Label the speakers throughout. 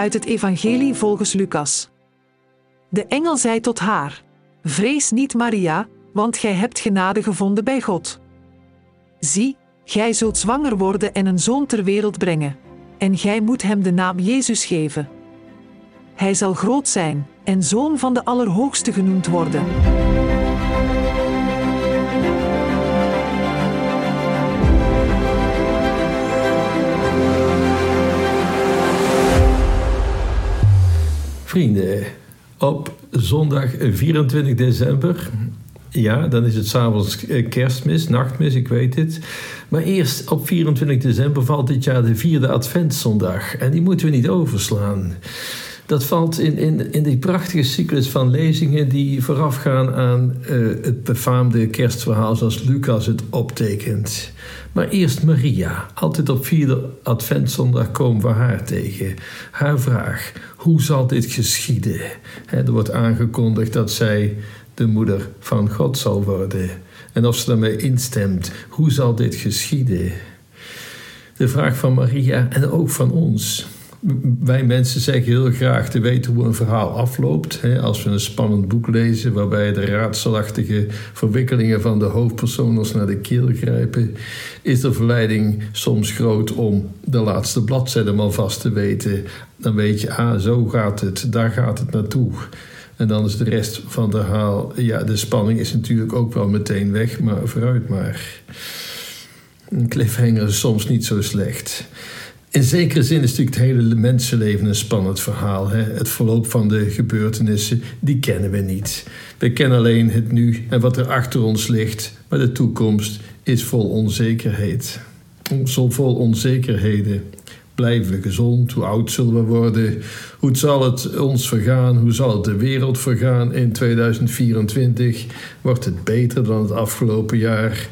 Speaker 1: uit het Evangelie volgens Lucas. De engel zei tot haar: Vrees niet, Maria, want gij hebt genade gevonden bij God. Zie, gij zult zwanger worden en een zoon ter wereld brengen, en gij moet hem de naam Jezus geven. Hij zal groot zijn en zoon van de Allerhoogste genoemd worden.
Speaker 2: Vrienden, op zondag 24 december, ja, dan is het s'avonds eh, kerstmis, nachtmis, ik weet het. Maar eerst op 24 december valt dit jaar de vierde adventszondag. En die moeten we niet overslaan. Dat valt in, in, in die prachtige cyclus van lezingen die voorafgaan aan uh, het befaamde kerstverhaal zoals Lucas het optekent. Maar eerst Maria. Altijd op vierde adventszondag komen we haar tegen. Haar vraag, hoe zal dit geschieden? er wordt aangekondigd dat zij de moeder van God zal worden. En of ze daarmee instemt, hoe zal dit geschieden? De vraag van Maria en ook van ons wij mensen zeggen heel graag te weten hoe een verhaal afloopt. Als we een spannend boek lezen waarbij de raadselachtige verwikkelingen van de hoofdpersoon naar de keel grijpen, is de verleiding soms groot om de laatste bladzijde maar vast te weten. Dan weet je, ah, zo gaat het, daar gaat het naartoe. En dan is de rest van het verhaal, ja, de spanning is natuurlijk ook wel meteen weg, maar vooruit maar. Een cliffhanger is soms niet zo slecht. In zekere zin is natuurlijk het hele mensenleven een spannend verhaal. Hè? Het verloop van de gebeurtenissen, die kennen we niet. We kennen alleen het nu en wat er achter ons ligt. Maar de toekomst is vol onzekerheid. Zo vol onzekerheden. Blijven we gezond? Hoe oud zullen we worden? Hoe zal het ons vergaan? Hoe zal het de wereld vergaan in 2024? Wordt het beter dan het afgelopen jaar?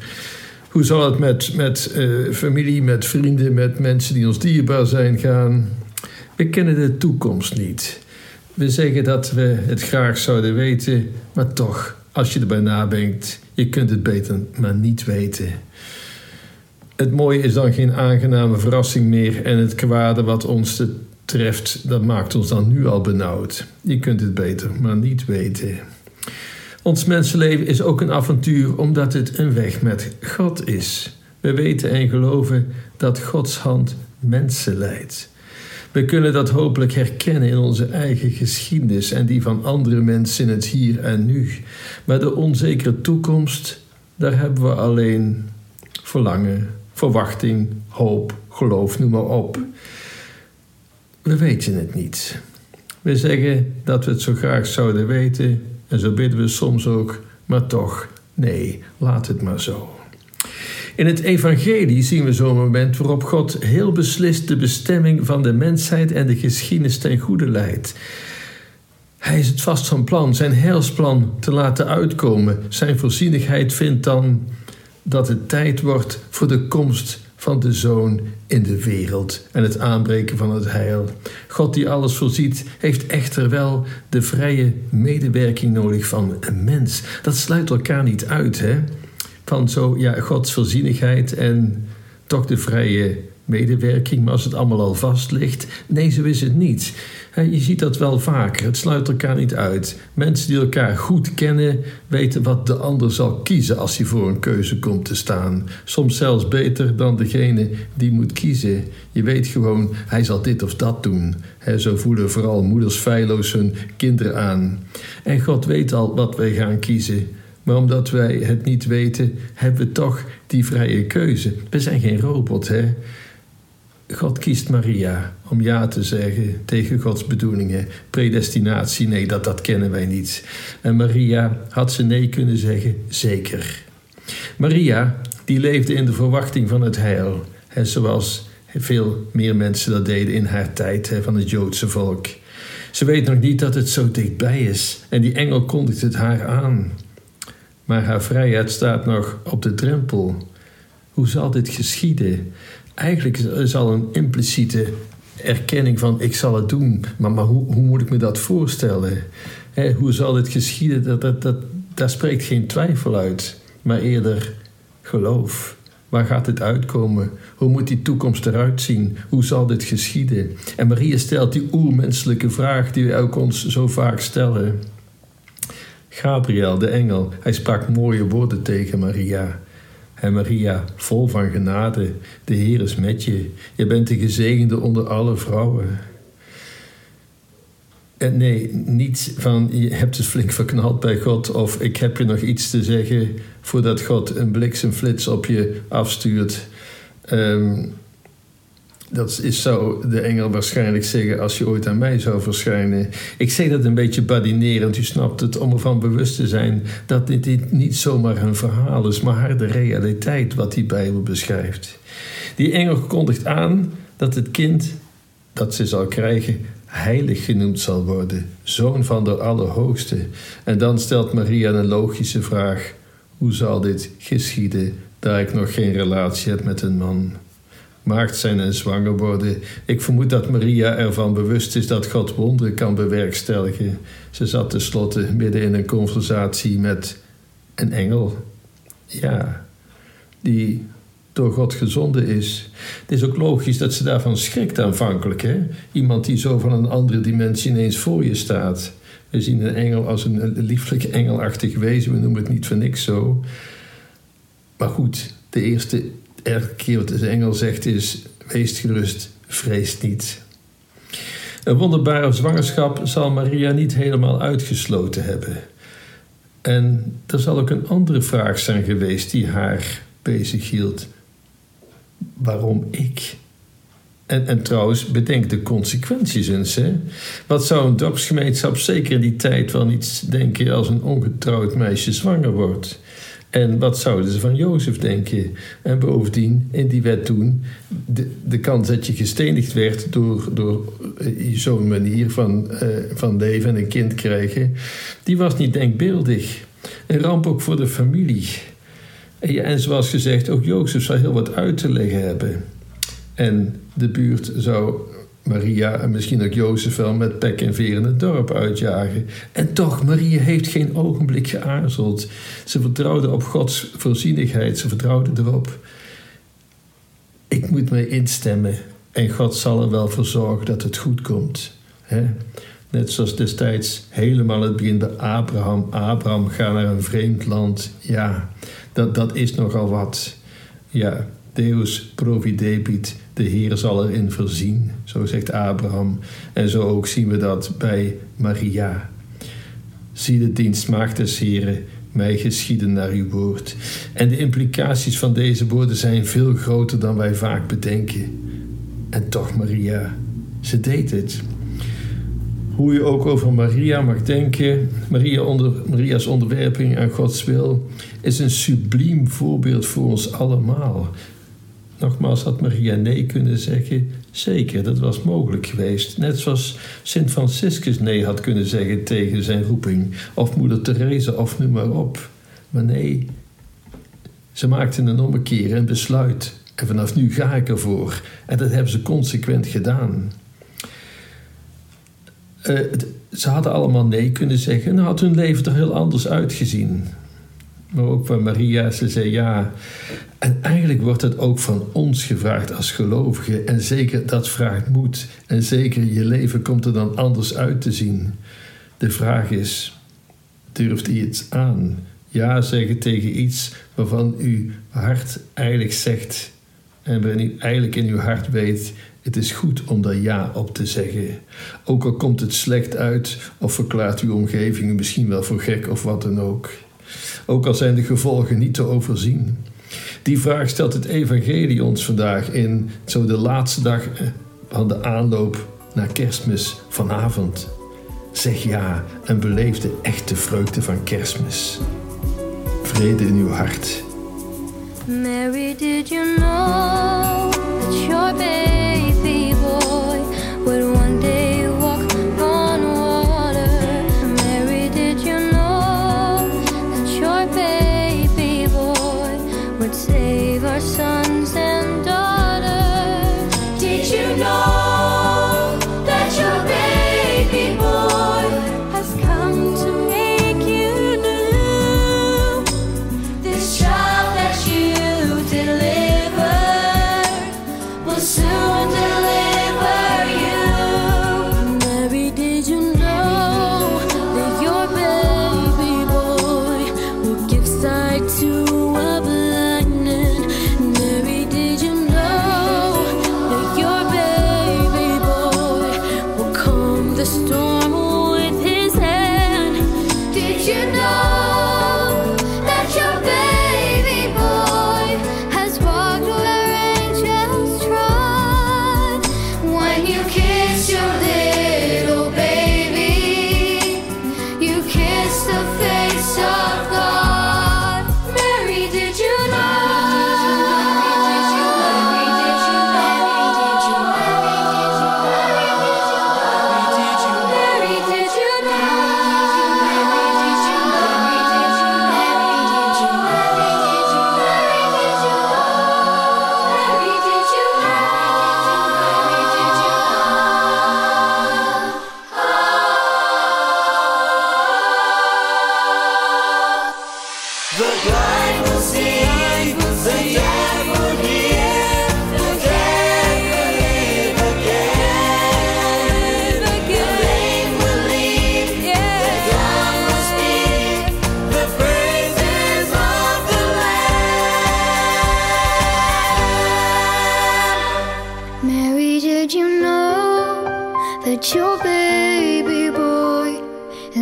Speaker 2: Hoe zal het met, met uh, familie, met vrienden, met mensen die ons dierbaar zijn gaan? We kennen de toekomst niet. We zeggen dat we het graag zouden weten, maar toch, als je erbij nadenkt, je kunt het beter maar niet weten. Het mooie is dan geen aangename verrassing meer en het kwade wat ons treft, dat maakt ons dan nu al benauwd. Je kunt het beter maar niet weten. Ons mensenleven is ook een avontuur omdat het een weg met God is. We weten en geloven dat Gods hand mensen leidt. We kunnen dat hopelijk herkennen in onze eigen geschiedenis en die van andere mensen in het hier en nu. Maar de onzekere toekomst, daar hebben we alleen verlangen, verwachting, hoop, geloof, noem maar op. We weten het niet. We zeggen dat we het zo graag zouden weten, en zo bidden we soms ook, maar toch, nee, laat het maar zo. In het Evangelie zien we zo'n moment waarop God heel beslist de bestemming van de mensheid en de geschiedenis ten goede leidt. Hij is het vast van plan zijn heilsplan te laten uitkomen. Zijn voorzienigheid vindt dan dat het tijd wordt voor de komst van de Zoon in de wereld en het aanbreken van het heil. God die alles voorziet, heeft echter wel de vrije medewerking nodig van een mens. Dat sluit elkaar niet uit, hè? Van zo, ja, Gods voorzienigheid en toch de vrije medewerking, maar als het allemaal al vast ligt, nee, zo is het niet. Je ziet dat wel vaker. Het sluit elkaar niet uit. Mensen die elkaar goed kennen, weten wat de ander zal kiezen als hij voor een keuze komt te staan. Soms zelfs beter dan degene die moet kiezen. Je weet gewoon, hij zal dit of dat doen. zo voelen vooral moeders feilloos hun kinderen aan. En God weet al wat wij gaan kiezen. Maar omdat wij het niet weten, hebben we toch die vrije keuze. We zijn geen robot, hè? God kiest Maria om ja te zeggen tegen Gods bedoelingen. Predestinatie, nee, dat, dat kennen wij niet. En Maria had ze nee kunnen zeggen, zeker. Maria, die leefde in de verwachting van het heil, hè, zoals veel meer mensen dat deden in haar tijd hè, van het Joodse volk. Ze weet nog niet dat het zo dichtbij is en die engel kondigt het haar aan. Maar haar vrijheid staat nog op de drempel. Hoe zal dit geschieden? eigenlijk is al een impliciete erkenning van ik zal het doen, maar, maar hoe, hoe moet ik me dat voorstellen? hoe zal dit geschieden? Dat, dat, dat, daar spreekt geen twijfel uit, maar eerder geloof. Waar gaat dit uitkomen? Hoe moet die toekomst eruit zien? Hoe zal dit geschieden? En Maria stelt die oermenselijke vraag die wij ook ons zo vaak stellen. Gabriel, de engel, hij sprak mooie woorden tegen Maria. En Maria, vol van genade, de Heer is met je. Je bent de gezegende onder alle vrouwen. En nee, niet van je hebt het flink verknald bij God of ik heb je nog iets te zeggen voordat God een bliksemflits op je afstuurt. Ehm, dat is, zou de engel waarschijnlijk zeggen als je ooit aan mij zou verschijnen. Ik zeg dat een beetje badinerend, u snapt het, om ervan bewust te zijn dat dit niet zomaar een verhaal is, maar de realiteit wat die Bijbel beschrijft. Die engel kondigt aan dat het kind dat ze zal krijgen heilig genoemd zal worden, zoon van de Allerhoogste. En dan stelt Maria een logische vraag: hoe zal dit geschieden, daar ik nog geen relatie heb met een man? Maagd zijn en zwanger worden. Ik vermoed dat Maria ervan bewust is dat God wonderen kan bewerkstelligen. Ze zat tenslotte midden in een conversatie met een engel. Ja, die door God gezonden is. Het is ook logisch dat ze daarvan schrikt aanvankelijk. Hè? Iemand die zo van een andere dimensie ineens voor je staat. We zien een engel als een lieflijk engelachtig wezen. We noemen het niet voor niks zo. Maar goed, de eerste keer wat de engel zegt is... Wees gerust, vrees niet. Een wonderbare zwangerschap zal Maria niet helemaal uitgesloten hebben. En er zal ook een andere vraag zijn geweest die haar bezig hield waarom ik? En, en trouwens, bedenk de consequenties eens. Hè? Wat zou een dorpsgemeenschap zeker in die tijd wel niet denken als een ongetrouwd meisje zwanger wordt? En wat zouden ze van Jozef denken? En bovendien, in die wet toen, de, de kans dat je gestenigd werd door, door eh, zo'n manier van, uh, van leven en een kind krijgen, die was niet denkbeeldig. Een ramp ook voor de familie. En, en zoals gezegd, ook Jozef zou heel wat uit te leggen hebben. En de buurt zou Maria en misschien ook Jozef wel met pek en veer in het dorp uitjagen. En toch, Maria heeft geen ogenblik geaarzeld. Ze vertrouwde op Gods voorzienigheid, ze vertrouwde erop. Ik moet mij instemmen en God zal er wel voor zorgen dat het goed komt. Net zoals destijds helemaal het begin bij Abraham. Abraham, ga naar een vreemd land. Ja, dat, dat is nogal wat. Ja, Deus providebit, de Heer zal erin voorzien, zo zegt Abraham. En zo ook zien we dat bij Maria. Zie de dienstmaagd des Heren, mij geschieden naar uw woord. En de implicaties van deze woorden zijn veel groter dan wij vaak bedenken. En toch, Maria, ze deed het hoe je ook over Maria mag denken. Maria onder, Maria's onderwerping aan Gods wil is een subliem voorbeeld voor ons allemaal. Nogmaals, had Maria nee kunnen zeggen? Zeker, dat was mogelijk geweest. Net zoals Sint Franciscus nee had kunnen zeggen tegen zijn roeping. Of moeder Therese, of noem maar op. Maar nee, ze maakte een ommekeer en besluit. En vanaf nu ga ik ervoor. En dat hebben ze consequent gedaan. Uh, ze hadden allemaal nee kunnen zeggen en had hun leven er heel anders uitgezien. Maar ook van Maria, ze zei ja. En eigenlijk wordt het ook van ons gevraagd als gelovigen. En zeker dat vraagt moed. En zeker je leven komt er dan anders uit te zien. De vraag is: durft u het aan? Ja zeggen tegen iets waarvan uw hart eigenlijk zegt. En waarin u eigenlijk in uw hart weet: het is goed om daar ja op te zeggen. Ook al komt het slecht uit of verklaart uw omgeving misschien wel voor gek of wat dan ook. Ook al zijn de gevolgen niet te overzien. Die vraag stelt het Evangelie ons vandaag in, zo de laatste dag eh, van de aanloop naar kerstmis vanavond. Zeg ja en beleef de echte vreugde van kerstmis. Vrede in uw hart. Mary, did you know that your baby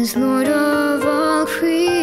Speaker 2: is
Speaker 3: Lord of all creation.